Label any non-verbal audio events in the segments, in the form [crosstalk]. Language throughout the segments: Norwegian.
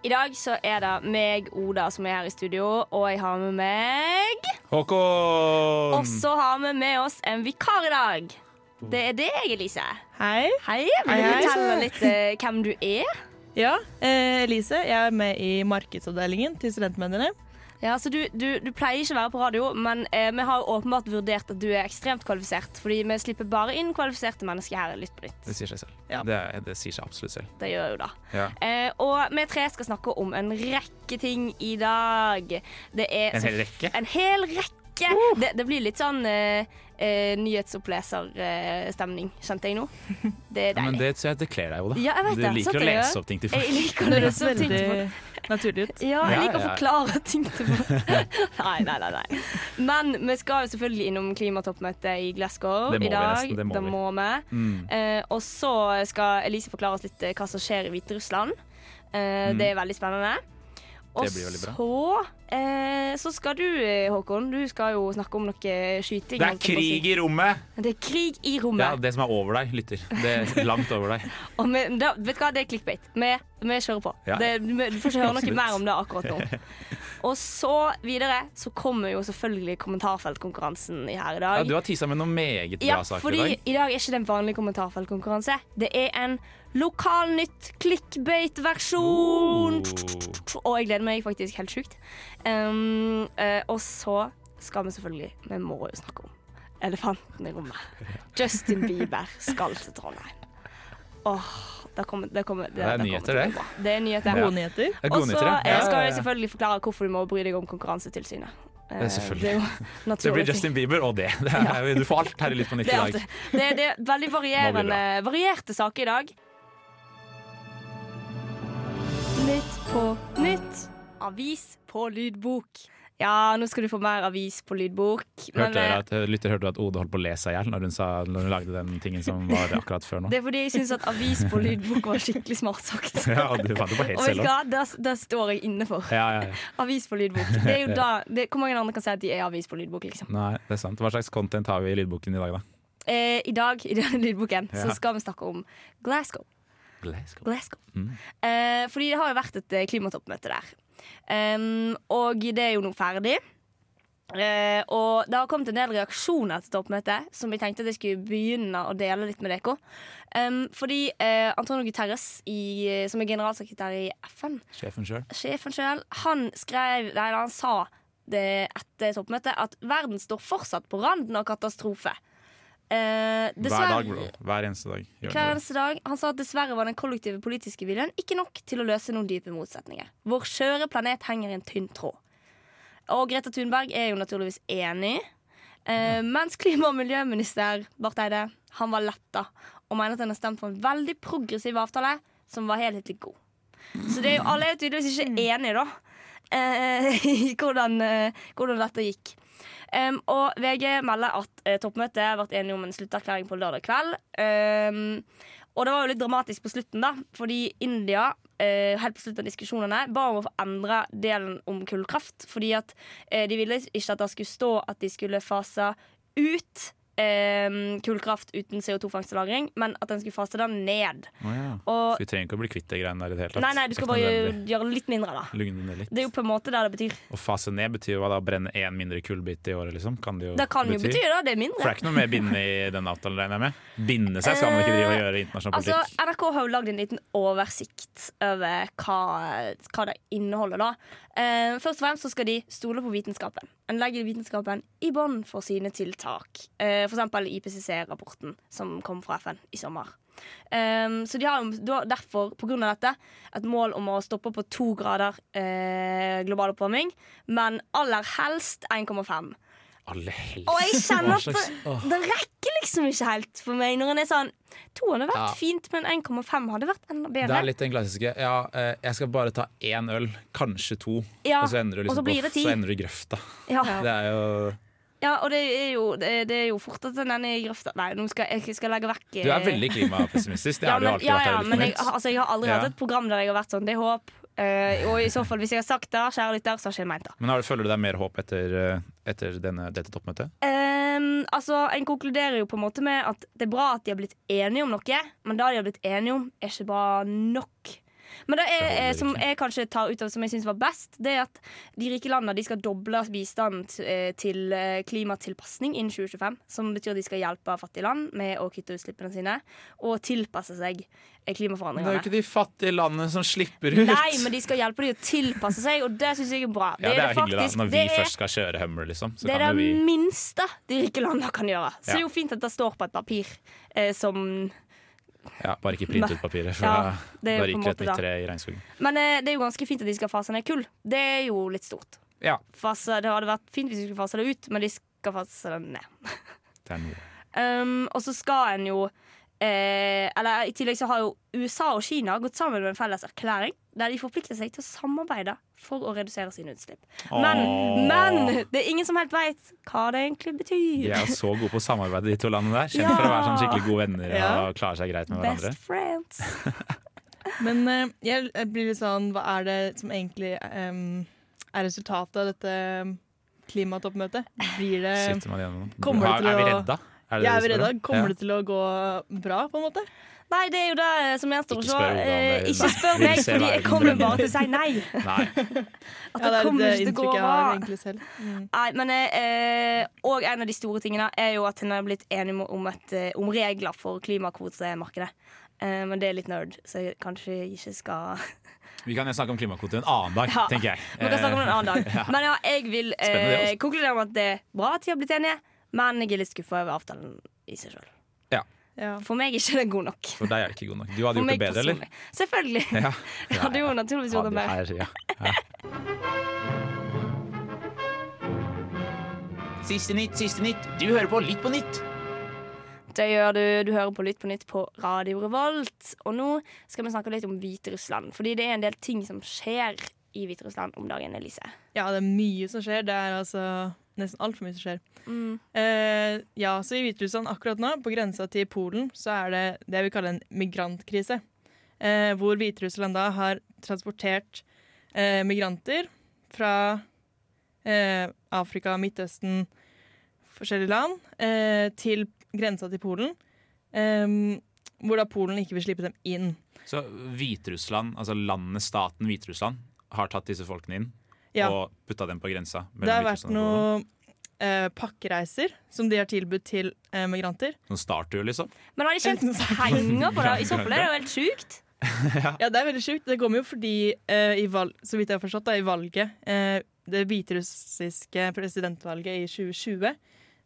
I dag så er det meg, Oda, som er her i studio, og jeg har med meg Håkon! Og så har vi med oss en vikar i dag. Det er deg, Elise. Hei. Hei. Vil du hei. fortelle litt eh, hvem du er? Ja, eh, Elise, jeg er med i markedsavdelingen til Studentmediene. Ja, så du, du, du pleier ikke å være på radio, men eh, vi har åpenbart vurdert at du er ekstremt kvalifisert. Fordi vi slipper bare inn kvalifiserte mennesker her litt på nytt. Det sier seg selv. Ja. Det, det sier seg absolutt selv. Det gjør jo det. Ja. Eh, og vi tre skal snakke om en rekke ting i dag. Det er En hel rekke? En hel rekke. Det, det blir litt sånn eh, eh, nyhetsoppleserstemning, kjente jeg nå. Det er Ja, men det, så det kler deg jo, da. Ja, jeg vet du det. liker Sant å lese opp ting til folk. Jeg liker å lese opp ting til folk. Naturlig ut. Ja, jeg liker å forklare ting til folk. [laughs] Nei, nei, nei, nei. Men vi skal jo selvfølgelig innom klimatoppmøtet i Glasgow i vi dag. nesten, det må vi. må vi. Mm. Eh, og så skal Elise forklare oss litt eh, hva som skjer i Hviterussland. Eh, Det er veldig spennende. Og så, eh, så skal du, eh, Håkon, du skal jo snakke om noe skyting. Det er krig i rommet! Det er krig i rommet. Ja, det som er over deg, lytter. Det er langt over deg. [laughs] Vi, da, vet du hva, det er clickbait. Vi, vi kjører på. Ja. Det, vi, du får ikke høre noe mer om det akkurat nå. [laughs] Og så videre så kommer jo selvfølgelig kommentarfeltkonkurransen her i dag. Ja, du har tisa med noen meget bra Ja, saker i dag. i dag er ikke det en vanlig kommentarfeltkonkurranse. Det er en lokalnytt clickbate-versjon. Oh. Og jeg gleder meg faktisk helt sjukt. Um, uh, og så skal vi selvfølgelig Vi må jo snakke om elefanten i rommet. Justin Bieber skal til Trondheim. Åh, det kommer, det kommer, det, Det er nyheter, det. Det er nyheter. Gode nyheter. Er Og så eh, skal jeg selvfølgelig forklare hvorfor du må bry deg om Konkurransetilsynet. Eh, Det er selvfølgelig. Det er Det blir. Justin Bieber og det. det er, [laughs] du får alt her i Litt på nytt i dag. det, er, det er veldig varierende, varierte saker i dag. På nytt. Avis på lydbok. Ja, nå skal du få mer avis på lydbok. Men Hørte eh, at, lytter, hørte du at Ode holdt på å le seg i hjel når når hun lagde den tingen som [laughs] var akkurat før nå? det er fordi jeg syns at avis på lydbok var skikkelig smart sagt. [laughs] Ja, og du fant det på helt Og selv òg. hva, det, det står jeg inne for. Ja, ja, ja. [laughs] Avis på lydbok. Det er jo da, det, Hvor mange andre kan si at de er avis på lydbok, liksom? Nei, det er sant. Hva slags content har vi i lydboken i dag, da? Eh, I dag i denne lydboken Ja. så skal vi snakke om Glasgow. Glasgow. Glasgow. Mm. Eh, fordi det har jo vært et eh, klimatoppmøte der. Um, og det er jo nå ferdig. Uh, og det har kommet en del reaksjoner til toppmøtet som vi tenkte at jeg skulle begynne å dele litt med dere. Um, fordi uh, Antonio Guterres, i, som er generalsekretær i FN, Sjefen sjøl. sjefen sjøl, han skrev Nei, han sa det etter toppmøtet at verden står fortsatt på randen av katastrofe. Eh, Hver dag, bro. Hver eneste dag. Hver eneste dag. Han sa at dessverre var den kollektive politiske viljen ikke nok til å løse noen dype motsetninger. Vår skjøre planet henger i en tynn tråd. Og Greta Thunberg er jo naturligvis enig. Eh, mens klima- og miljøminister Barth Eide han var letta og mener at han har stemt for en veldig progressiv avtale som var helhetlig god. Så det er jo, alle er jo tydeligvis ikke enige, da, eh, [laughs] i hvordan, eh, hvordan dette gikk. Um, og VG melder at uh, toppmøtet ble enige om en slutterklæring på lørdag kveld. Um, og det var jo litt dramatisk på slutten, da, fordi India uh, helt på slutten av diskusjonene ba om å få endre delen om kullkraft. Fordi at uh, de ville ikke at det skulle stå at de skulle fase ut eh, kullkraft uten CO2-fangst og -lagring, men at den skulle fase det ned. Oh, ja. Og Så vi trenger ikke å bli kvitt det greiene der i det hele tatt. Nei, nei, du skal bare gjøre litt mindre, da. Lugne ned litt. Det er jo på en måte det det betyr. Å fase ned betyr jo hva da? Brenne én mindre kullbit i året, liksom? Kan det jo Det kan jo bety det, det er mindre. For det er ikke noe mer binde i den avtalen, regner jeg med? Binde seg skal man ikke drive og gjøre i internasjonal Altså. NRK har jo lagd en liten oversikt over hva, hva det inneholder. da eh, Først og fremst så skal de stole på vitenskapen. En legger vitenskapen i bånn for sine tiltak. Eh, eksempel IPCC-rapporten som kom fra FN i sommer. Um, så de har derfor, på grunn av dette, et mål om å stoppe på to grader eh, global oppvarming, men aller helst 1,5. Alle helst. Og jeg kjenner at det, det rekker liksom ikke helt for meg. Når en er sånn To hadde vært Ja. fint, men 1,5 hadde vært enda bedre. Det er litt den klassiske Ja, eh, jeg skal bare ta én øl, kanskje to, Ja, og så ender du liksom blir på, så ender du i grøfta. Ja. Det er jo Ja, og det er jo, det, er jo fort at den ender i grøfta. Nei, nå skal jeg skal legge vekk Du er veldig klimapessimistisk. Det ja, har du alltid ja, ja, men jeg, altså, jeg har aldri hatt et program der jeg har vært sånn Det er håp. Eh, og i så fall, hvis jeg har sagt det, kjære lytter, så har ikke jeg ment det. Men har, føler du deg mer håp etter, eh, etter denne, dette toppmøtet? Um, altså, En konkluderer jo på en måte med at det er bra at de har blitt enige om noe, men det de har blitt enige om, er ikke bra nok. Men det, er, Det eh, som jeg kanskje tar ut av som jeg syns var best, det er at de rike landene de skal doble bistanden eh, til eh, klimatilpasning innen 2025. Som betyr at de skal hjelpe fattige land med å kutte utslippene sine og tilpasse seg klimaforandringene. Det er jo ikke de fattige landene som slipper ut. Nei, men de skal hjelpe dem å tilpasse seg, og det syns jeg er bra. ja, det er hyggelig da, Når vi er- først skal kjøre Hummer, liksom. Så det er det vi minste de rike landene kan gjøre. Så Ja. det er jo fint at det står på et papir eh, som ja, Bare ikke print ut papiret, for Ja, da, da ryker et nytt tre i regnskogen. Men eh, det er jo ganske fint at de skal fase ned kull. Det er jo litt stort. Ja, Fase, det hadde vært fint hvis de skulle fase det ut, men de skal fase det ned. det er noe. [laughs] Um, og så skal en jo eh, Eller i tillegg så har jo USA og Kina gått sammen med en felles erklæring der de forplikter seg til å samarbeide for å redusere sine utslipp. Men, men det er ingen som helt veit hva det egentlig betyr. De er så gode på å samarbeide, de to landene der. Kjent Ja. for å være sånn skikkelig gode venner Ja. og klare seg greit med hverandre. Best friends. [laughs] Men eh, jeg blir litt sånn Hva er det som egentlig um, er resultatet av dette klimatoppmøtet? Blir det Sitter man igjennom. Kommer det til er vi redda? Er det Jeg er det redda? Kommer Ja. det til å gå bra, på en måte? Nei, det er jo det som gjenstår å se. Eh, det. Ikke spør meg, fordi jeg kommer bare til å si nei. [laughs] Nei. At Ja, det kommer det ikke til å gå bra. Mm. Nei, men eh, Og en av de store tingene er jo at hun har blitt enig om, et, eh, om regler for klimakvotemarkedet. Eh, men det er litt nerd, så jeg kanskje ikke skal [laughs] Vi kan snakke om klimakvote en annen dag, Ja. tenker jeg. Vi kan snakke om det en annen dag. [laughs] Men ja, jeg vil eh, konkludere med at det er bra at de har blitt enige, men jeg er litt skuffa over avtalen i seg sjøl. Ja. For meg er ikke den god nok. For deg er det ikke god nok. Du hadde For gjort det bedre, eller? Selvfølgelig. Ja. [laughs] Jeg hadde jo naturligvis gjort det bedre. Her, ja. Ja. Siste nytt, siste nytt. Du hører på Litt på nytt. Det gjør du. Du hører på Lytt på nytt på Radio Revolt. Og nå skal vi snakke litt om Hviterussland. Fordi det er en del ting som skjer i Hviterussland om dagen, Elise. ja, det er mye som skjer. Det er altså nesten altfor mye som skjer. Mm. Eh, ja, så I Hviterussland akkurat nå, på grensa til Polen, så er det det vi kaller en migrantkrise. Eh, hvor Hviterussland da har transportert eh, migranter fra eh, Afrika, Midtøsten, forskjellige land, eh, til grensa til Polen. Eh, hvor da Polen ikke vil slippe dem inn. Så Hviterussland, altså landet, staten Hviterussland, har tatt disse folkene inn Ja. og putta dem på grensa? Det har vært noen eh, pakkereiser som de har tilbudt til eh, migranter. Sånn starttur, liksom? Men har de tjent penger [laughs] på det? I så fall er det jo [laughs] helt sjukt. Ja, det er veldig sjukt. Det kommer jo fordi, eh, i valg, så vidt jeg har forstått, da, i valget eh, Det hviterussiske presidentvalget i 2020,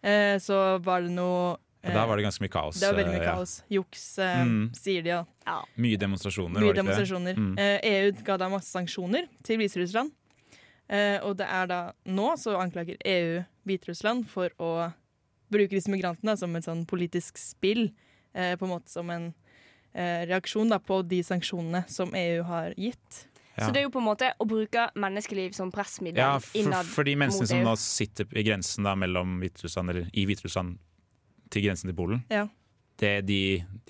eh, så var det noe Ja, der var det ganske mye kaos. Det var veldig mye eh, ja. kaos. Juks, eh, Mm. sier de. Ja. Mye demonstrasjoner. Mye var det ikke det? demonstrasjoner. Mm. Eh, EU ga da masse sanksjoner til Hviterussland. Eh, og det er da nå så anklager EU Hviterussland for å bruke disse migrantene som et sånn politisk spill. Eh, på en måte som en eh, reaksjon da, på de sanksjonene som EU har gitt. Ja. Så det er jo på en måte å bruke menneskeliv som pressmiddel Ja, for, for de menneskene som nå sitter i grensen da, mellom Hviterussland, eller i Hviterussland til grensen til Polen, Ja. Det, de,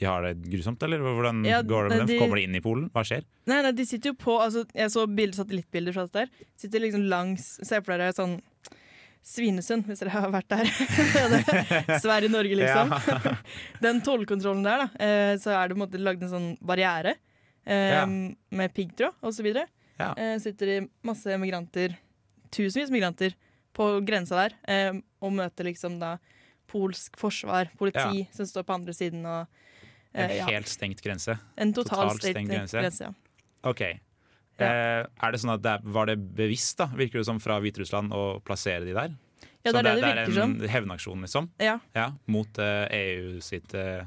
de har det grusomt, eller? Hvordan Ja, går det med dem? de- Kommer de inn i Polen? Hva skjer? Nei, nei, de sitter jo på altså, Jeg så bilder, satellittbilder fra dette der. Sitter liksom langs Se for dere sånn Svinesund, hvis dere har vært der. [laughs] Sverige-Norge, liksom. Ja. [laughs] Den tollkontrollen der, da, eh, så er det på en måte lagd en sånn barriere eh, Ja. med piggtråd osv. Ja. Eh, sitter det masse migranter, tusenvis migranter, på grensa der eh, og møter liksom da polsk forsvar, politi, som står på andre siden og En eh, ja. helt stengt grense? En totalt totalt stengt stengt grense. grense. ja. OK. Eh, er det sånn at det Var det bevisst, da, virker det som, fra Hviterussland å plassere de der? Ja, det er det det virker som. Det er en hevnaksjon, liksom? Ja. Ja, mot eh, EU sitt, eh,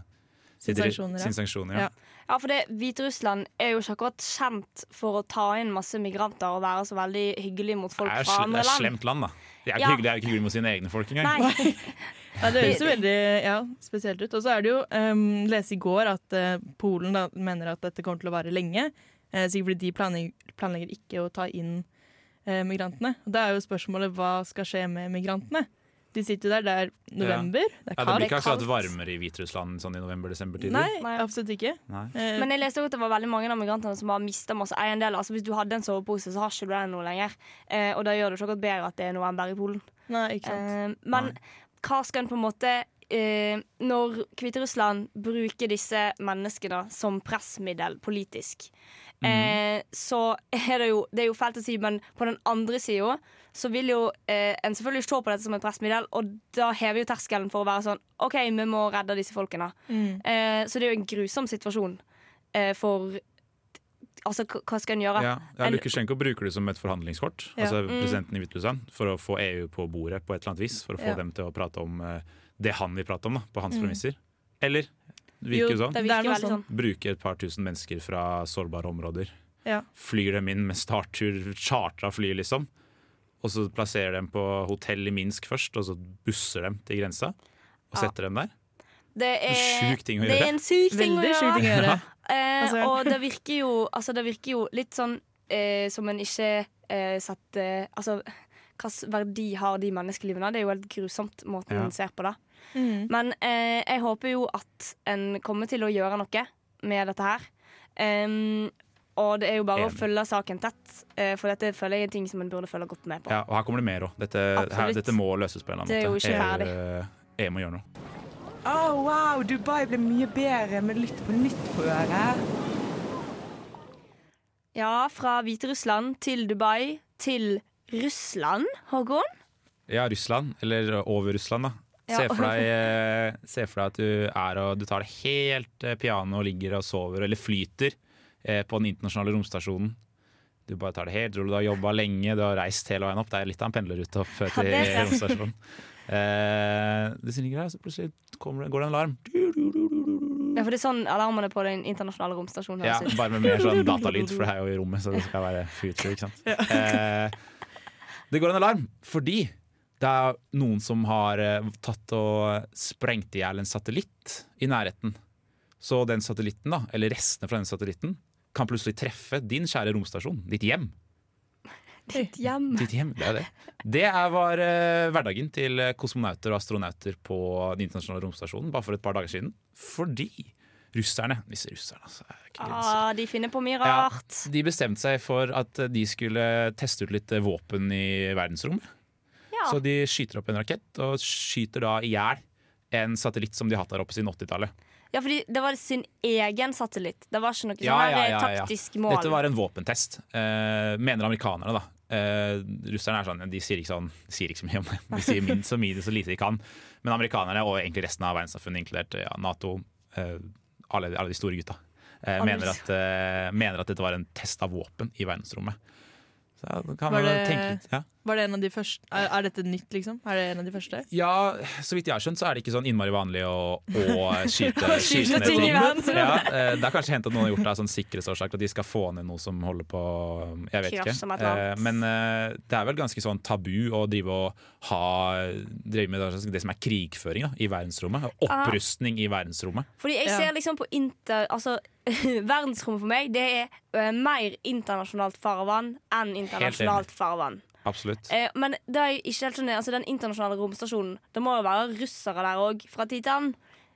Sin sitt- sanksjoner, ja. sin sanksjoner, ja. Ja. Ja, for det, Hviterussland er jo ikke akkurat kjent for å ta inn masse migranter og være så veldig hyggelig mot folk fra andre sl det er et slemt land, da. De er ikke Ja. hyggelig, de er ikke hyggelig mot sine egne folk engang. Nei. [laughs] Ja, det høres jo veldig ja, spesielt ut. Og så er det jo um, lese i går at uh, Polen da, mener at dette kommer til å vare lenge. Uh, sikkert fordi de planlegger, planlegger ikke å ta inn uh, migrantene. Og Da er jo spørsmålet hva skal skje med migrantene? De sitter jo der, det er november, det er Ja, det blir ikke akkurat varmere i Hviterussland sånn i november-desember-tider. Nei, Nei. absolutt ikke. Nei. Men jeg leste også at det var veldig mange av migrantene som har mista masse eiendeler. Altså Hvis du hadde en sovepose, så har ikke du den nå lenger. Eh, og da gjør det ikke akkurat bedre at det er november i Polen. nei, ikke sant. Uh, men hva skal en på en måte eh, Når Hviterussland bruker disse menneskene som pressmiddel politisk, eh, så er det jo Det er jo fælt å si, men på den andre sida så vil jo eh, en selvfølgelig se på dette som et pressmiddel, og da hever jo terskelen for å være sånn OK, vi må redde disse folkene. Mm. Eh, så det er jo en grusom situasjon eh, for Altså, hva skal en gjøre? Ja, ja, Lukasjenko bruker det som et forhandlingskort, Ja. altså Mm. presidenten i Hviterussland, for å få EU på bordet på et eller annet vis. For å få Ja. dem til å prate om eh, det han vil prate om, da, på hans Mm. premisser. Eller virker Jo, sånn. Det Det er virker sånn. Bruke et par tusen mennesker fra sårbare områder. Ja. Flyr dem inn med starttur, chartra fly, liksom. Og så plasserer dem på hotell i Minsk først, og så busser dem til grensa. Og Ja. setter dem der. Det er, Sjuk ting å det er gjøre. en syk ting å Veldig sjukt gjøre. Eh, Altså- og [laughs] det virker jo, altså, det virker jo litt sånn eh, som en ikke eh, setter Altså, hvilken verdi har de menneskelivene? Det er jo helt grusomt måten Ja. en ser på det. Mm. Men eh, jeg håper jo at en kommer til å gjøre noe med dette her. Um, og det er jo bare å følge saken tett, eh, for dette føler jeg er ting som en burde følge godt med på. Ja, og her kommer det mer òg. Dette, dette må løses på en eller Det er jo ikke ferdig. Jeg, jeg må gjøre noe. Å, wow, Dubai ble mye bedre med Lytt på nytt på øret. Ja, fra Hviterussland til Dubai til Russland, Håkon. Ja, Russland, eller over Russland, da. Ja. Se, for deg, [laughs] eh, se for deg at du er og du tar det helt eh, piano og ligger og sover, eller flyter, eh, på den internasjonale romstasjonen. Du bare tar det helt rolig, du har jobba lenge, du har reist hele veien opp. Det er litt av en pendlerrute opp til romstasjonen. [laughs] Eh, det ligger der, så plutselig kommer det, går det en alarm. Ja, for det er sånn alarmene på den internasjonale romstasjonen Ja, bare med mer sånn [laughs] datalyd, for det er jo i rommet, så det skal være future, ikke sant. [laughs] Eh, det går en alarm fordi det er noen som har eh, tatt og sprengt i hjel en satellitt i nærheten. Så den satellitten, da, eller restene fra den satellitten, kan plutselig treffe din kjære romstasjon, ditt hjem. Ditt hjem. Ditt hjem, Det er det. Det er, var uh, hverdagen til eh, kosmonauter og astronauter på den internasjonale romstasjonen bare for et par dager siden. Fordi russerne Disse russerne, altså. Ah, de finner på mye Ja. rart. De bestemte seg for at de skulle teste ut litt våpen i verdensrommet. Ja. Så de skyter opp en rakett, og skyter da i hjel en satellitt som de har hatt der oppe siden 80-tallet. Ja, fordi det var sin egen satellitt. Det var ikke noe Ja, sånn ja, ja, ja. taktisk mål. Dette var en våpentest, eh, mener amerikanerne. da eh, Russerne er sånn, de sier ikke, sånn, de sier ikke så mye om det. De sier minst så mye så lite de kan. Men amerikanerne og egentlig resten av verdenssamfunnet, inkludert ja, Nato, uh, alle, alle de store gutta, uh, mener, at, mener at dette var en test av våpen i verdensrommet. Var man det- tenke litt ja. Var det en av de første er, er dette nytt, liksom? Er det en av de første? Ja, så vidt jeg har skjønt, så er det ikke sånn innmari vanlig å, å [laughs] skyte, Skyte ned ting. Ja, eh, det er kanskje hendt at noen har gjort det av sånn sikkerhetsårsak, at de skal få ned noe som holder på Jeg vet ikke. Eh, Men eh, det er vel ganske sånn tabu å drive og ha drive med det som er krigføring da, i verdensrommet. Opprustning i verdensrommet. Fordi jeg ser liksom på inter... Altså, [laughs] verdensrommet for meg, det er uh, mer internasjonalt farvann enn internasjonalt farvann. Absolutt. Eh, men det er ikke helt sånn, altså, den internasjonale romstasjonen Det må jo være russere der òg, fra annen.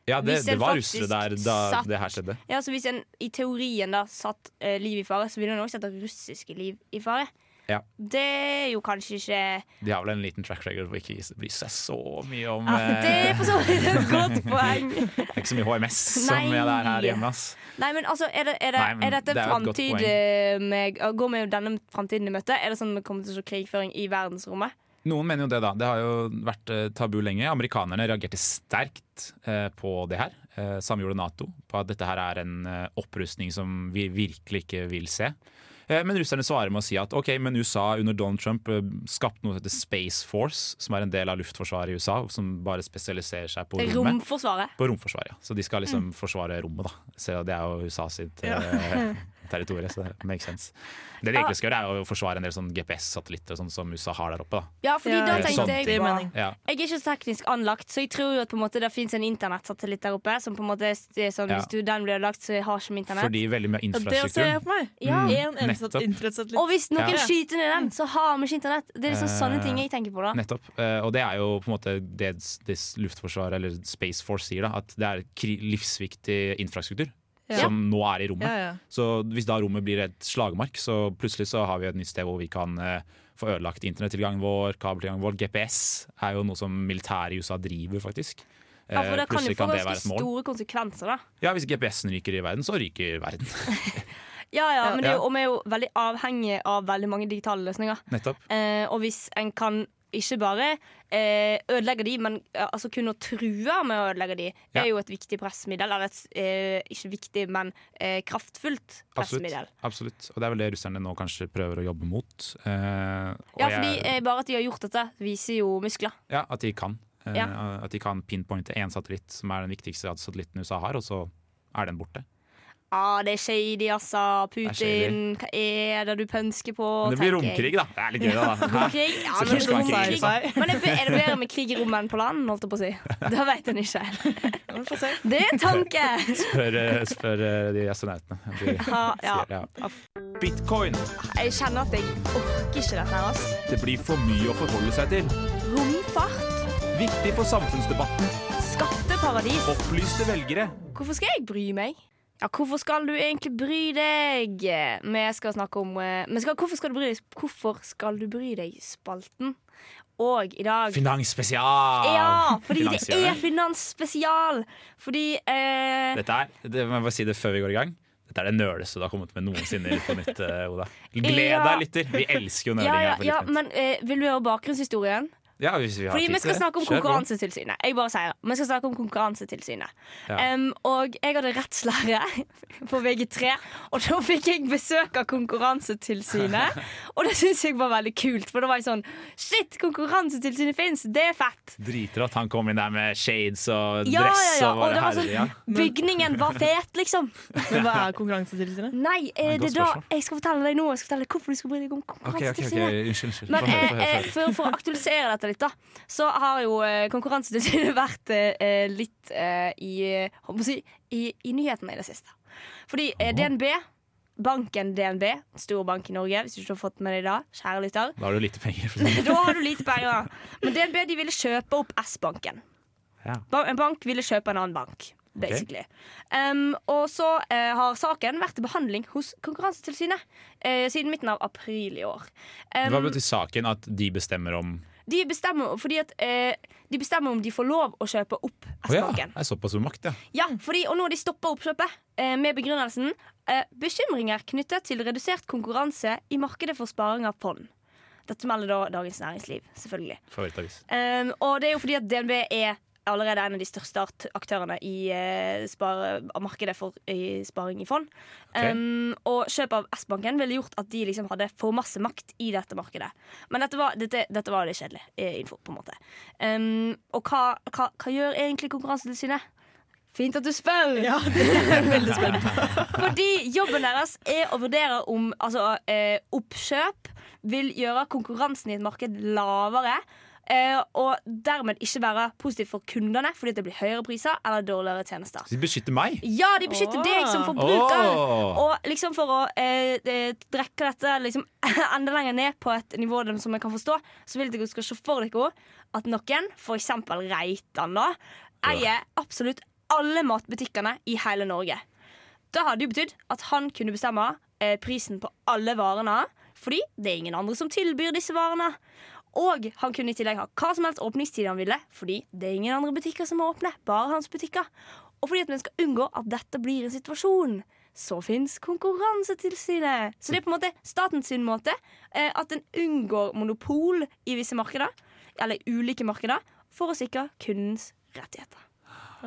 Ja, det, det var russere der da satt- det her skjedde. Ja, så Hvis en i teorien da satt uh, liv i fare, så ville en også sette russiske liv i fare. Ja. Det er jo kanskje ikke De har vel en liten track record hvor ikke bryr seg så mye om ja, Det eh, er for så vidt et godt [laughs] poeng. Det er ikke så mye HMS Nei. som er her hjemme. ass. Nei, men altså, Er, det, er, det, Nei, men er dette det framtid eh, med, Går vi denne framtiden i møte? Er det sånn vi kommer til å se krigføring i verdensrommet? Noen mener jo det, da. Det har jo vært eh, tabu lenge. Amerikanerne reagerte sterkt eh, på det her. Eh, samme gjorde Nato, på at dette her er en eh, opprustning som vi virkelig ikke vil se. Eh, men russerne svarer med å si at ok, men USA under Donald Trump eh, skapte noe som heter Space Force, som er en del av luftforsvaret i USA, som bare spesialiserer seg på rommet. Romforsvaret. På romforsvaret, ja. Så de skal liksom forsvare rommet, da. Så det er jo USA sitt eh, [laughs] territoriet. Så det makes sense. Det de egentlig skal gjøre, er å forsvare en del sånn GPS-satellitter sånn som USA har der oppe. Da. Ja, fordi Ja, da tenkte sånn. jeg mening. Ja. Jeg er ikke så teknisk anlagt, så jeg tror jo at på en måte det fins en internettsatellitt der oppe. Som på en måte er sånn, Ja. Hvis du, den blir ødelagt, så har ikke internett. Fordi veldig mye av Og det ser jeg infrastrukturen for meg. Ja. En nettopp. internettsatellitt. Og hvis noen Ja. skyter ned den, så har vi ikke internett. Det er liksom sånne Eh, ting jeg tenker på da. Nettopp. Eh, og det er jo på en måte det, det Luftforsvaret, eller Space Force, sier. da At det er kri livsviktig infrastruktur Ja. som nå er i rommet. Ja, ja. Så hvis da rommet blir et slagmark, så plutselig så har vi et nytt sted hvor vi kan eh, få ødelagt internettilgangen vår, kabeltilgangen vår. GPS er jo noe som militæret i USA driver, faktisk. Ja, for Eh, det kan jo få ganske store konsekvenser, da. Ja, Hvis GPS-en ryker i verden, så ryker verden. [laughs] Ja, ja, men det er jo, og vi er jo veldig avhengige av veldig mange digitale løsninger. Nettopp. Eh, og hvis en kan ikke bare eh, ødelegge de, men eh, altså kunne true med å ødelegge de, Ja. er jo et viktig pressmiddel. Eller et, eh, ikke viktig, men eh, kraftfullt Absolutt. pressmiddel. Absolutt. Og det er vel det russerne nå kanskje prøver å jobbe mot. Eh, Ja, fordi jeg- eh, bare at de har gjort dette, viser jo muskler. Ja, at de kan. Eh, Ja. At de kan pinpointe én satellitt, som er den viktigste satellitten USA har, og så er den borte. Ah, det er shady, altså. Putin, shady. hva er det du pønsker på? Men det blir romkrig, da. Det er litt gøy, da. [laughs] Romkrig? Ja, men, romkrig. krig, men er det- er bedre med krig i rommet enn på land? Holdt jeg på å si. Det vet en ikke. Det er en tanke! Spør, eh, spør eh, de astronautene. De Ja, ja. sier, ja. Bitcoin. Jeg kjenner at jeg orker ikke dette her. altså. Det blir for mye å forholde seg til. Romfart, Viktig for samfunnsdebatten. skatteparadis. Opplyste velgere. Hvorfor skal jeg bry meg? Ja, hvorfor skal du egentlig bry deg? Vi skal snakke om eh, skal, hvorfor, skal du bry deg? hvorfor skal du bry deg-spalten. Og i dag Finansspesial! Ja, fordi det er finansspesial. Fordi eh, Dette er, det må bare si det før vi går i gang. Dette er det nøleste du har kommet med noensinne på nytt, eh, Oda. Gled deg, lytter. Vi elsker jo Ja, nerding ja, ja, men eh, vil du høre bakgrunnshistorien? Ja, hvis vi har Fordi tid vi skal snakke om Konkurransetilsynet. Jeg bare sier det. Vi skal snakke om Konkurransetilsynet. Ja. Um, og jeg hadde rettslære [laughs] på VG3, og da fikk jeg besøk av Konkurransetilsynet. [laughs] Og det syns jeg var veldig kult, for da var jeg sånn Shit, Konkurransetilsynet fins! Det er fett! Driter at Han kom inn der med shades og dress ja, ja. og Og var det var herlig. sånn Ja. [laughs] Bygningen var fet, liksom. Men hva er Konkurransetilsynet? Nei, eh, det er da jeg skal fortelle deg nå Jeg skal fortelle deg hvorfor du skal bry deg om Ok, ok, ok, okay. Unnskyld. unnskyld. Men jeg, eh, eh, for, for å aktualisere dette litt, da, så har jo eh, Konkurransetilsynet [laughs] vært eh, litt eh, i, eh, si, i, i nyhetene i det siste. Fordi eh, DNB, banken DNB, stor bank i Norge, hvis du ikke har fått med deg det, kjære lytter, Da har du lite penger. [laughs] Da har du lite penger. Men DNB de ville kjøpe opp S-banken. Ja. En bank ville kjøpe en annen bank. Basically. Um, og så uh, har saken vært til behandling hos Konkurransetilsynet uh, siden midten av april i år. Um, Hva betyr saken? At de bestemmer om de bestemmer, at, eh, de bestemmer om de får lov å kjøpe opp S-banken. Oh, ja. såpass med makt, ja. ja, fordi, og nå har de stoppa oppkjøpet eh, med begrunnelsen eh, bekymringer knyttet til redusert konkurranse i markedet for sparing av fond. Dette melder da Dagens Næringsliv, selvfølgelig. Um, og det er jo fordi at DNB er allerede en av de største aktørene i eh, spare, markedet for i sparing i fond. Um, og kjøp av S-banken ville gjort at de liksom hadde for masse makt i dette markedet. Men dette var, dette, dette var litt kjedelig eh, info, på en måte. Um, og hva, hva, hva gjør egentlig Konkurransetilsynet? Fint at du spør! Ja, det er veldig spent. Fordi jobben deres er å vurdere om altså, eh, oppkjøp vil gjøre konkurransen i et marked lavere. Eh, og dermed ikke være positivt for kundene fordi det blir høyere priser eller dårligere tjenester. De beskytter meg! Ja, de beskytter oh. deg som forbruker. Oh. Og liksom for å eh, eh, drekke dette liksom [laughs] enda lenger ned på et nivå som jeg kan forstå, så vil dere skal se for dere at noen, f.eks. Reitan, da, eier absolutt alle matbutikkene i hele Norge. Det hadde jo betydd at han kunne bestemme eh, prisen på alle varene, fordi det er ingen andre som tilbyr disse varene. Og han kunne i tillegg ha hva som helst åpningstid han ville, fordi det er ingen andre butikker som er åpne, bare hans butikker. Og fordi at vi skal unngå at dette blir en situasjon, så fins Konkurransetilsynet. Så det er på en måte statens sin måte eh, at en unngår monopol i visse markeder, eller ulike markeder, for å sikre kundens rettigheter.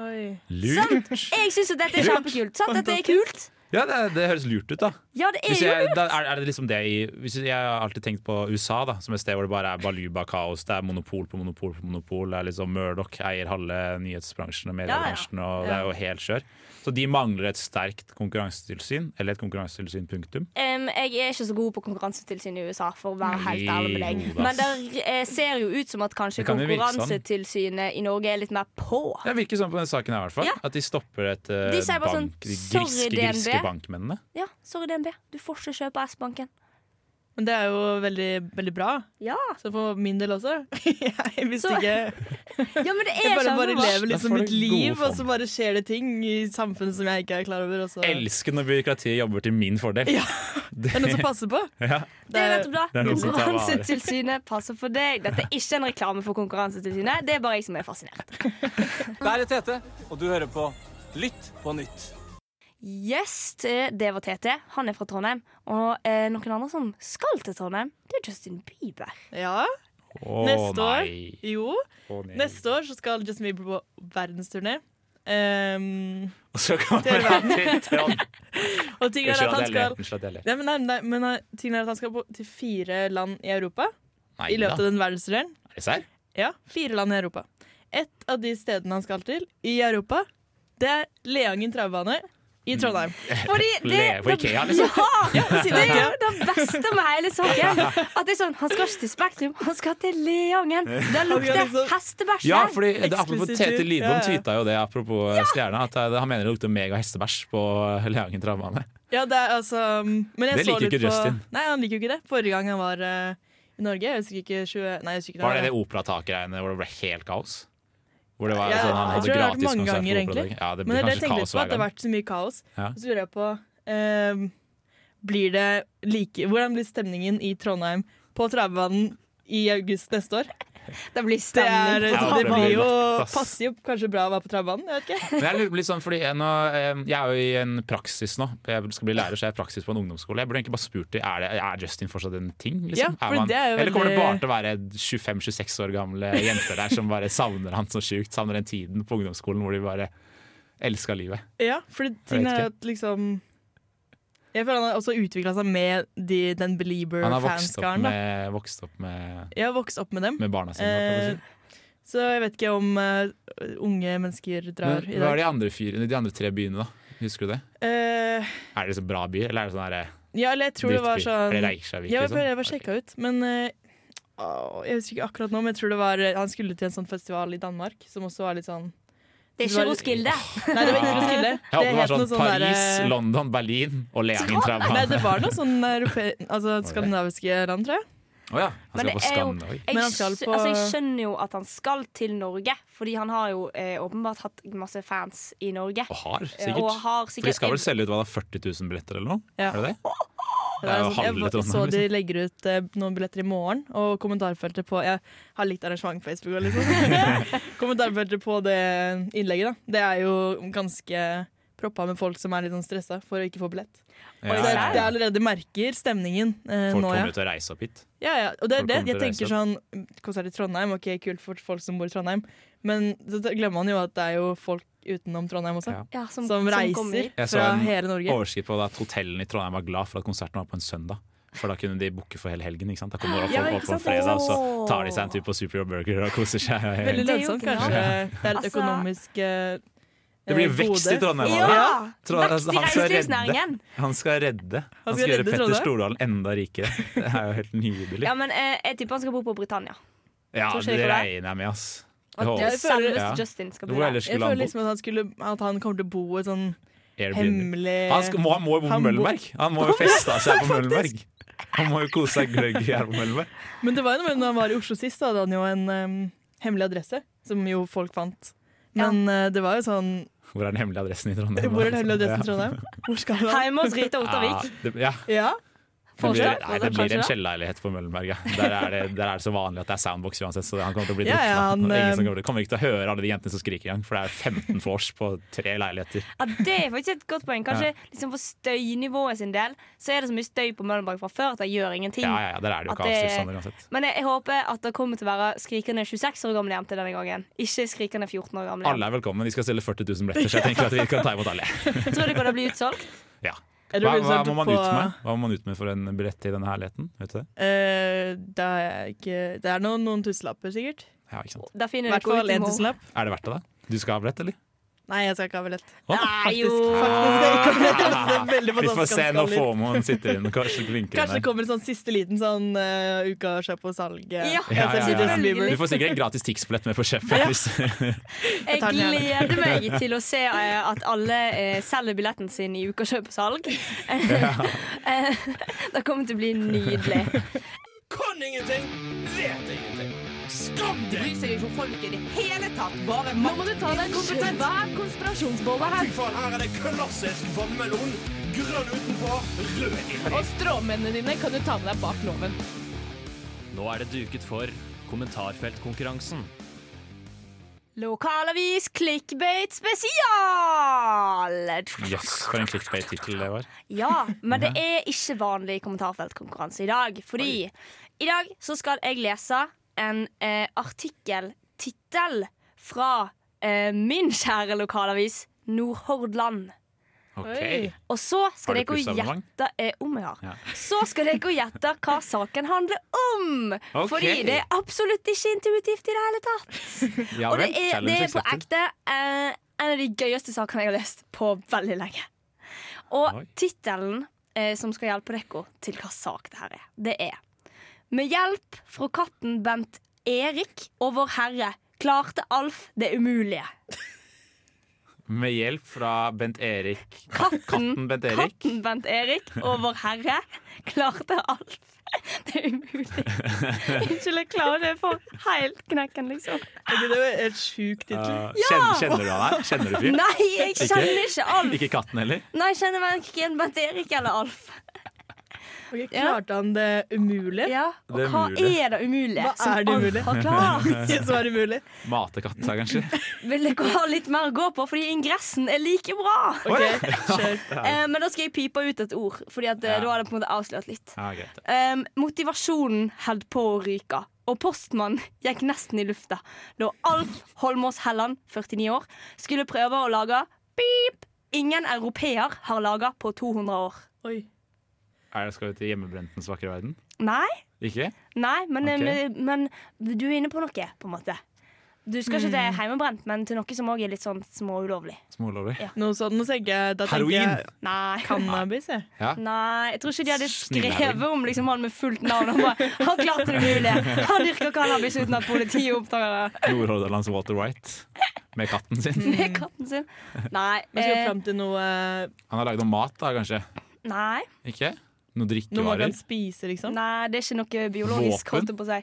Oi. Lurt! Jeg syns dette er kjempekult. Sant? Dette er kult. Ja, det, det høres lurt ut, da. Ja, det er jo jeg, lurt. da er, er det liksom det i hvis Jeg har alltid tenkt på USA da som et sted hvor det bare er baluba-kaos. Det er monopol på monopol på monopol. Det er liksom Murdoch eier halve nyhetsbransjen og mediebransjen, og det er jo helt skjør. Så de mangler et sterkt konkurransetilsyn, eller et konkurransetilsyn, punktum. Um, jeg er ikke så god på konkurransetilsyn i USA, for å være helt ærlig med deg. Men det eh, ser jo ut som at kanskje kan konkurransetilsynet sånn. Konkurransetilsynet i Norge er litt mer på. Det virker sånn på denne saken her, i hvert fall. Ja. At de stopper et uh, De bank, sånn, bank, de griske, griske bankmennene. Ja, sorry DNB, du får ikke kjøpe S-banken. Men det er jo veldig, veldig bra. Ja. Så for min del også. [laughs] jeg visste Så- ikke ja, men det er Jeg bare, bare lever liksom mitt liv, og så bare skjer det ting i samfunnet som jeg ikke er klar over. Også. Elsker når byråkratiet jobber til min fordel. Ja. [laughs] Det er noe som passer på. Ja. Det er nettopp bra. Konkurransetilsynet passer for deg. Dette er ikke en reklame for Konkurransetilsynet. Det er bare jeg som er fascinert. Der er Tete, og du hører på Lytt på nytt. Yes, det var TT. Han er fra Trondheim. Og eh, noen andre som skal til Trondheim, det er Justin Bieber. Ja, Å Neste år. nei. jo. Oh, nei. Neste år så skal Justin Bieber på verdensturné. Um, Og så kommer man han til Trond. [laughs] og tingen er at han skal Unnskyld at jeg ler. Nei, men, nei, nei, men uh, tingen er at han skal på, til fire land i Europa Nei i løpet da. av den verdensturneen. Er det serr? Ja, fire land i Europa. Et av de stedene han skal til i Europa, det er Leangen travbane i Trondheim. Fordi [laughs] det, Le- på Ikea, liksom? Ja! det er jo det beste med hele saken. At det er sånn, Han skal ikke til Spektrum, han skal til Leangen. Der lukter hestebæsj Ja, fordi det, apropos Tete. Lidbom Ja, ja. tweeta jo det apropos stjerna. At eh, han mener det lukter mega hestebæsj på eh, Leangen travbane. Ja, det er altså Men jeg Det liker ikke på, Justin. Nei, han liker jo ikke det. Forrige gang han var uh, i Norge, jeg husker ikke 20... Nei, jeg husker ikke Var det det operatakgreiene hvor det ble helt kaos? Hvor det var Ja, sånn, han jeg tror det har vært mange ganger, egentlig. Ja, det Men det tenkte litt på, at det har vært så mye kaos. Ja. Så lurer jeg på um, Blir det like Hvordan blir stemningen i Trondheim på travbanen i august neste år? Det blir Det, er, stemning. Ja, det det blir jo. Passer jo kanskje bra å være på travbanen, jeg vet ikke. Men jeg lurer litt sånn, fordi jeg, nå, eh, jeg er jo i en praksis nå. Jeg skal bli lærer, så jeg er i praksis på en ungdomsskole. Jeg burde egentlig bare spurt dem, er, det, er Justin fortsatt en ting. Ja, Liksom? for er man, det er jo Eller kommer det bare til å være 25-26 år gamle jenter der som bare savner han så sjukt? Savner den tiden på ungdomsskolen hvor de bare elska livet. Ja, for tingen er at liksom Jeg føler han har også utvikla seg med de, den Han har vokst opp Belieber-fanskaren. med, vokst opp med, ja, vokst opp med dem. med barna sine. Eh, så jeg vet ikke om uh, unge mennesker drar Men i Hva er de andre, fire, de andre tre byene, da? Husker du det? Uh, Er det så bra by, eller er det sånn derre ja, eller jeg tror det var sånn Er det Reykjavik, Ja, liksom? jeg var sjekka ut, men uh, Jeg husker ikke akkurat nå, men jeg tror det var han skulle til en sånn festival i Danmark som også var litt sånn Det er ikke Roskilde. Nei, det var ikke Roskilde. Jeg håper det var sånn sånn Paris, der... London, Berlin og Leangen Nei, det var noe sånn europe... Altså skandinaviske land, tror jeg. Å ja. Han Men skal det på er jo- Skandinavia. Jeg, altså, jeg skjønner jo at han skal til Norge, fordi han har jo eh, åpenbart hatt masse fans i Norge. Og har, Eh, sikkert. Og har For de skal vel selge ut hva da, 40 000 billetter eller noe? Ja. Er det det? [laughs] Det er jo halve jeg så de liksom. legger ut eh, noen billetter i morgen, og kommentarfeltet på Jeg har likt arrangement på Facebook. Liksom. [laughs] [laughs] kommentarfeltet på det innlegget, da. Det er jo ganske proppa med folk som er litt sånn stressa for å ikke få billett. Det, ja, det ja. allerede merker stemningen eh, Folk nå, ja. kommer til å reise opp hit. Ja, ja. Og det, er det, jeg tenker sånn Konsert i Trondheim, ok, kult for folk som bor i Trondheim, men så glemmer man jo at det er jo folk utenom Trondheim også. Ja. ja, som, Som fra reiser Norge. Jeg så en hele Norge. Overskrift på det at hotellene i Trondheim var glad for at konserten var på en søndag. For da kunne de booke for hele helgen. ikke sant? Da kommer folk Ja, opp på en fredag, og så tar de seg en tur på Super Burger og koser seg. Veldig Det lønnsomt, kanskje. Det er et Altså- økonomisk eh, Det blir eh, vekst i. Trondheim. Ja! Vekst i han skal redde. reiselivsnæringen. Han skal redde. Han skal gjøre redde Petter. Stordalen enda rikere. [laughs] Det er jo helt nydelig. Ja, men eh, jeg tipper han skal bo på Britannia. Ja, det regner jeg med, ass. Jeg føler- Ja. Liksom at han, skulle, at han kommer til å bo et sånn Airbnb. hemmelig Han, skal, må, må jo bo på Han Møllenberg. Han må jo feste seg på Møllenberg. Han må jo kose seg gløgg her på Møllenberg. Men det var jo noe med når han var i Oslo sist, da hadde han jo en um, hemmelig adresse, som jo folk fant. Men eh, det var jo sånn Hvor er den hemmelige adressen i Trondheim? Hvor er den hemmelige adressen i Trondheim? Hvor skal han? Hjemme hos Rita Ottervik. Ja, ja. Ja. Det blir, nei, det blir en kjellerleilighet på Møllenberg. Ja. Der, er det, der er det så vanlig at det er soundbox uansett, så han kommer til å bli Ja, drukna. ja, som eh, kommer, kommer ikke til å høre alle de jentene som skriker igjen, for det er 15 vors på tre leiligheter. Ja, det er faktisk et godt poeng. Kanskje liksom for støynivået sin del Så er det så mye støy på Møllenberg fra før at det gjør ingenting. Ja, ja, ja, Der er det jo ikke uansett. Men jeg, jeg håper at det kommer til å være skrikende 26 år gamle jenter denne gangen. Ikke skrikende 14 år gamle Alle er velkommen. De skal stille 40 000 billetter, så jeg tenker at vi kan ta imot alle. [laughs] Tror du det blir utsolgt? Ja. Hva, hva må man på- ut med Hva må man ut med for en billett til denne herligheten? Vet du det? Eh, det, er ikke, det er noen, noen tusenlapper, sikkert. Ja, ikke sant. Da finner du ikke ut i morgen. Er det verdt det, da? Du skal ha billett, eller? Nei, jeg skal ikke ha billett. Å, Nei, Faktisk, jo. faktisk veldig Vi får se når. Formoen sitter inn. Kanskje blinker Kanskje det kommer en sånn siste liten sånn uh, uka kjøp og salg. eh, Ja, ja, ja. Du får sikkert en gratis Tix-billett med på kjøpet. [laughs] Jeg gleder meg til å se eh, at alle uh, selger billetten sin i uka kjøp og salg. [laughs] Eh, [laughs] det kommer til å bli nydelig. Kan ingenting, vet ingenting. Skam De deg! bryr seg ikke om folk i det hele tatt. Bare Nå må du ta deg en kompetent svær konspirasjonsbolle Fy her. faen, her er det klassisk vannmelon. Grønn utenpå, rød inni. Og stråmennene dine kan du ta med deg bak loven. Nå er det duket for kommentarfeltkonkurransen. Lokalavis clickbait spesial! Jøss, for en clickbait-tittel det var. Ja, men det er ikke vanlig kommentarfeltkonkurranse i dag. Fordi i dag så skal jeg lese en eh, artikkeltittel fra eh, min kjære lokalavis Nordhordland. Okay. Og så skal dere gjette eh, om jeg har. Ja. Så skal dere gjette hva saken handler om! Okay. Fordi det er absolutt ikke intuitivt i det hele tatt. [laughs] Ja Og det er, det er på ekte eh, en av de gøyeste sakene jeg har lest på veldig lenge. Og tittelen eh, som skal hjelpe dere til hva sak det her er, det er Med hjelp fra katten Bent Erik og Vår Herre klarte Alf det umulige. Med hjelp fra Bent Erik. Katten, Katten Bent Erik. katten Bent Erik og Vår Herre klarte Alf det umulige. Unnskyld, jeg klarer det for helt knekken, liksom. Det var et sjukt tittel. Uh, kjenner, kjenner du han her? Kjenner du fyren? Nei, jeg kjenner ikke Alf. Ikke katten heller? Nei, jeg kjenner verken Bent Erik eller Alf. Ok, klarte han det umulige? Ja, og Det er hva mulig. er det umulige Hva er det umulige? har klart? Som er umulig. [laughs] Mate katta, kanskje? [laughs] Vil dere ha litt mer å gå på, fordi ingressen er like bra? Okay, kjør. [laughs] Eh, men da skal jeg pipe ut et ord, Fordi at, eh, Ja. da har det på en måte avslørt litt. Ja, greit. Um, motivasjonen holdt på å ryke, og postmannen gikk nesten i lufta da Alf Holmås Helland, 49 år, skulle prøve å lage pip ingen europeer har laga på 200 år. Oi. Er det, skal vi til hjemmebrentens vakre verden? Nei, Ikke? nei men, okay. men, men du er inne på noe, på en måte. Du skal ikke til heimebrent, men til noe som òg er litt sånn småulovlig. Smålovlig? Ja. Noe sånn, nå tenker jeg, da Heroin. jeg Nei. cannabis, jeg. Ja. Nei, jeg tror ikke de hadde skrevet om liksom, han med fullt navn. Han, bare, han klarte det mulig. Han dyrker cannabis uten at politiet oppdager det. Nordhordlands Walter White med katten sin. [laughs] Med katten sin. Nei. Man skal Eh, fram til noe, Han har lagd noe mat, da, kanskje? nei. Ikke? Noe noe man kan spise, liksom. nei, det er ikke noe biologisk. Våpen? holdt jeg på å si.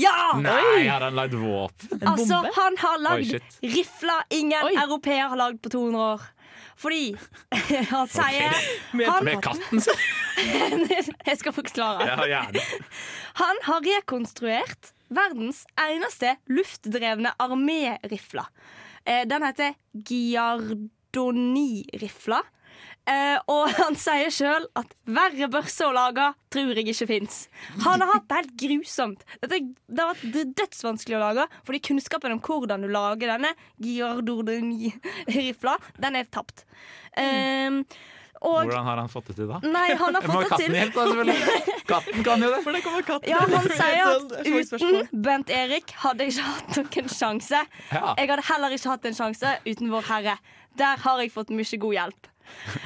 Ja! Nei, har han lagd våpen? En Altså, bombe? han har lagd rifler ingen Oi. europeer har lagd på 200 år. Fordi [laughs] han sier Med han, Med katten sin? [laughs] Jeg skal forklare. Ja, gjerne. [laughs] Han har rekonstruert verdens eneste luftdrevne armérifle. Eh, Den heter Giardoni-rifla. Eh, og [laughs] han sier sjøl at verre børse å lage tror jeg ikke fins. Han har hatt det helt grusomt. Dette, det har vært dødsvanskelig å lage, fordi kunnskapen om hvordan du lager denne Giardoni-rifla, den er tapt. Uh, og Hvordan har han fått det til, da? Nei, han har [laughs] fått det til. hjelpe, da. Katten kan jo det. Hvordan kommer katten? Ja, han sier at uten Bent Erik hadde jeg ikke hatt noen sjanse. Ja. Jeg hadde heller ikke hatt en sjanse uten Vår Herre. Der har jeg fått mye god hjelp.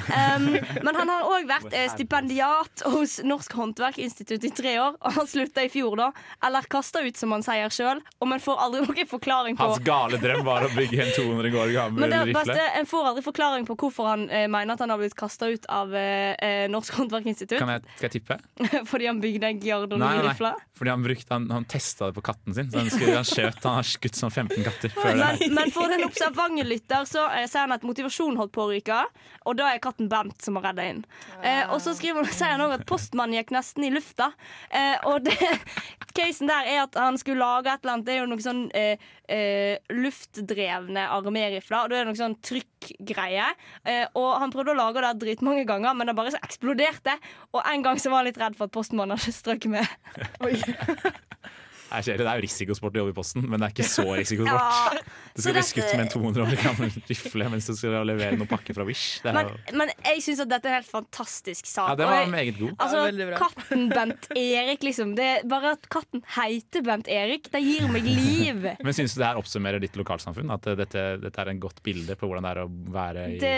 Um, men han har òg vært eh, stipendiat hos Norsk Håndverkinstitutt i tre år. Og han slutta i fjor, da. Eller kasta ut, som han sier sjøl. Og man får aldri noen forklaring på Hans gale drøm var å bygge en 200 år gammel men rifle. En får aldri forklaring på hvorfor han eh, mener at han har blitt kasta ut av eh, eh, Norsk Håndverkinstitutt. Kan jeg, skal jeg tippe? [laughs] fordi han bygde en Giardoni-rifle. Fordi han, brukte, han, han testa det på katten sin. Så han, skulle, han skjøt Han har skutt sånn 15 katter før det. Men, men for den observant lytter så eh, sier han at motivasjonen holdt på å ryke. Og da er katten Bent som har redda inn. Eh, og så skriver han, sier han òg at postmannen gikk nesten i lufta. Eh, og det, [laughs] casen der er at han skulle lage et eller annet Det er jo noe sånn eh, eh, luftdrevne armérifler. Og da er det noe sånn trykkgreie. Eh, og han prøvde å lage det dritmange ganger, men det bare så eksploderte. Og en gang så var han litt redd for at postmannen hadde strøket med. Jeg [laughs] det, det er jo risikosport å jobbe i Posten, men det er ikke så [laughs] risikosport. Ja, [laughs] Du skal bli dette- skutt med en 200 år gammel rifle mens du skal levere noen pakker fra Wish. Det er Men, jo, men jeg syns at dette er en helt fantastisk sak. ja, det var meget god. Altså, Ja, katten Bent Erik, liksom. Det er bare at katten heter Bent Erik, det gir meg liv. [laughs] Men syns du det her oppsummerer ditt lokalsamfunn? At dette, dette er en godt bilde på hvordan det er å være i Det,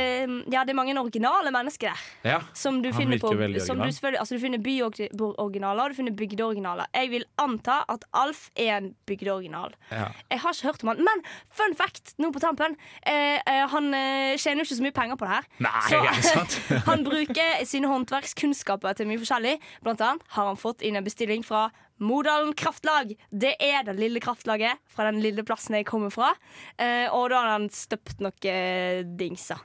ja, det er mange originale mennesker der. Ja, Som du Han finner på som du, original. selvfølgelig- altså, du finner byoriginaler og du finner bygdeoriginaler. Jeg vil anta at Alf er en bygdeoriginal. ja. Jeg har ikke hørt om han, men fun fact nå på tampen. Eh, eh, han eh, tjener jo ikke så mye penger på det her. Nei, Så- er det sant? [laughs] han bruker sine håndverkskunnskaper til mye forskjellig. Blant annet har han fått inn en bestilling fra Modalen Kraftlag. Det er det lille kraftlaget fra den lille plassen jeg kommer fra. Eh, og da har han støpt noen dingser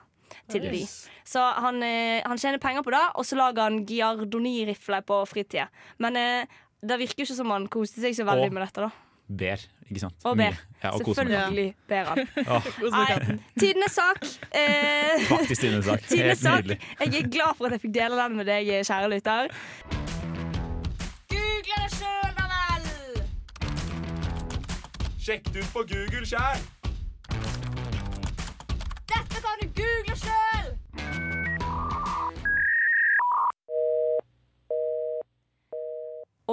til de. Så han, eh, han tjener penger på det, og så lager han giardoni-rifler på fritida. Men eh, det virker jo ikke som han koste seg så veldig Og- med dette. da Ber, ikke sant? Og ber. Ja, og. Selvfølgelig ber han. [laughs] Nei, tidenes sak. Eh, faktisk tidenes sak. [laughs] Helt nydelig. Jeg er glad for at jeg fikk dele den med deg, kjære lytter. Google det sjøl, da vel! Sjekk det ut på Google sjæl!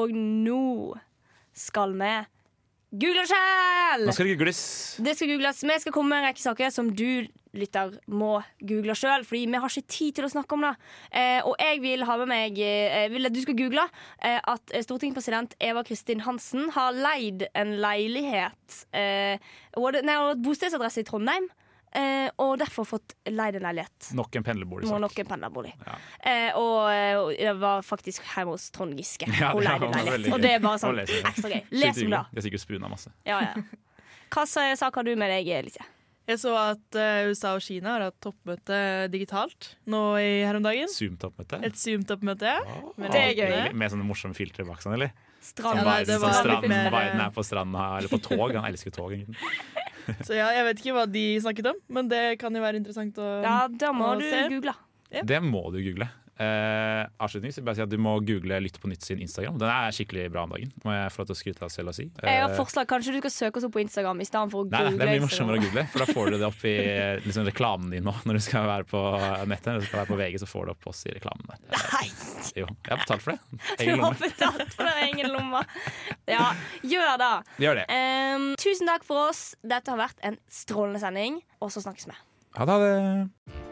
Og nå skal vi google sjæl! Nå skal det googles. Det skal googles. Vi skal komme med en rekke saker som du lytter må google sjøl, fordi vi har ikke tid til å snakke om det. Eh, og jeg vil ha med meg eh, vil at du skal google eh, at stortingspresident Eva Kristin Hansen har leid en leilighet eh, Hun hun hadde bostedsadresse i Trondheim, eh, og derfor fått leid en leilighet. Nok en Må pendlerboligsak. nok en pendlerbolig. Ja. Eh, og jeg det var faktisk hjemme hos Trond Giske. [laughs] Ja, Hun leide en leilighet. Og det er bare sånn ekstra gøy. Les om det. det. er sikkert spuna masse. Ja, ja. Hva sa- sak har du med deg, Elise? Jeg så at eh, USA og Kina har hatt toppmøte digitalt nå i her om dagen. Zoom-toppmøte. Et Zoom-toppmøte. ja. Oh, Det er gøy. Med, Med sånne morsomme filtre bak sånn, eller? Strand. Ja, nei, Biden, var sånn litt Biden eh, er på stranda, eller på tog. Han elsker tog. egentlig. [laughs] Så ja, Jeg vet ikke hva de snakket om, men det kan jo være interessant å Ja, da må å du se. google. Ja. Det må du google. Eh, avslutningsvis vil jeg si at Du må google Lytt på nytt sin Instagram. Den er skikkelig bra om dagen. Må jeg få lov til å skryte av selv og si. Jeg har Eh, forslag. Kanskje du skal søke oss opp på Instagram i stedet for å Nei, nei, google. det mye morsommere å google, for da får du det opp i liksom, reklamen din nå. Når du skal være på nettet, når du skal være på VG, så får du opp oss i reklamen. der. Er- Nei, Jo, jeg har betalt for det. [laughs] du har betalt for det, ingen lomme. Ja, gjør det. Gjør det. Um, tusen takk for oss. Dette har vært en strålende sending, og så snakkes vi. Ha det. ha det.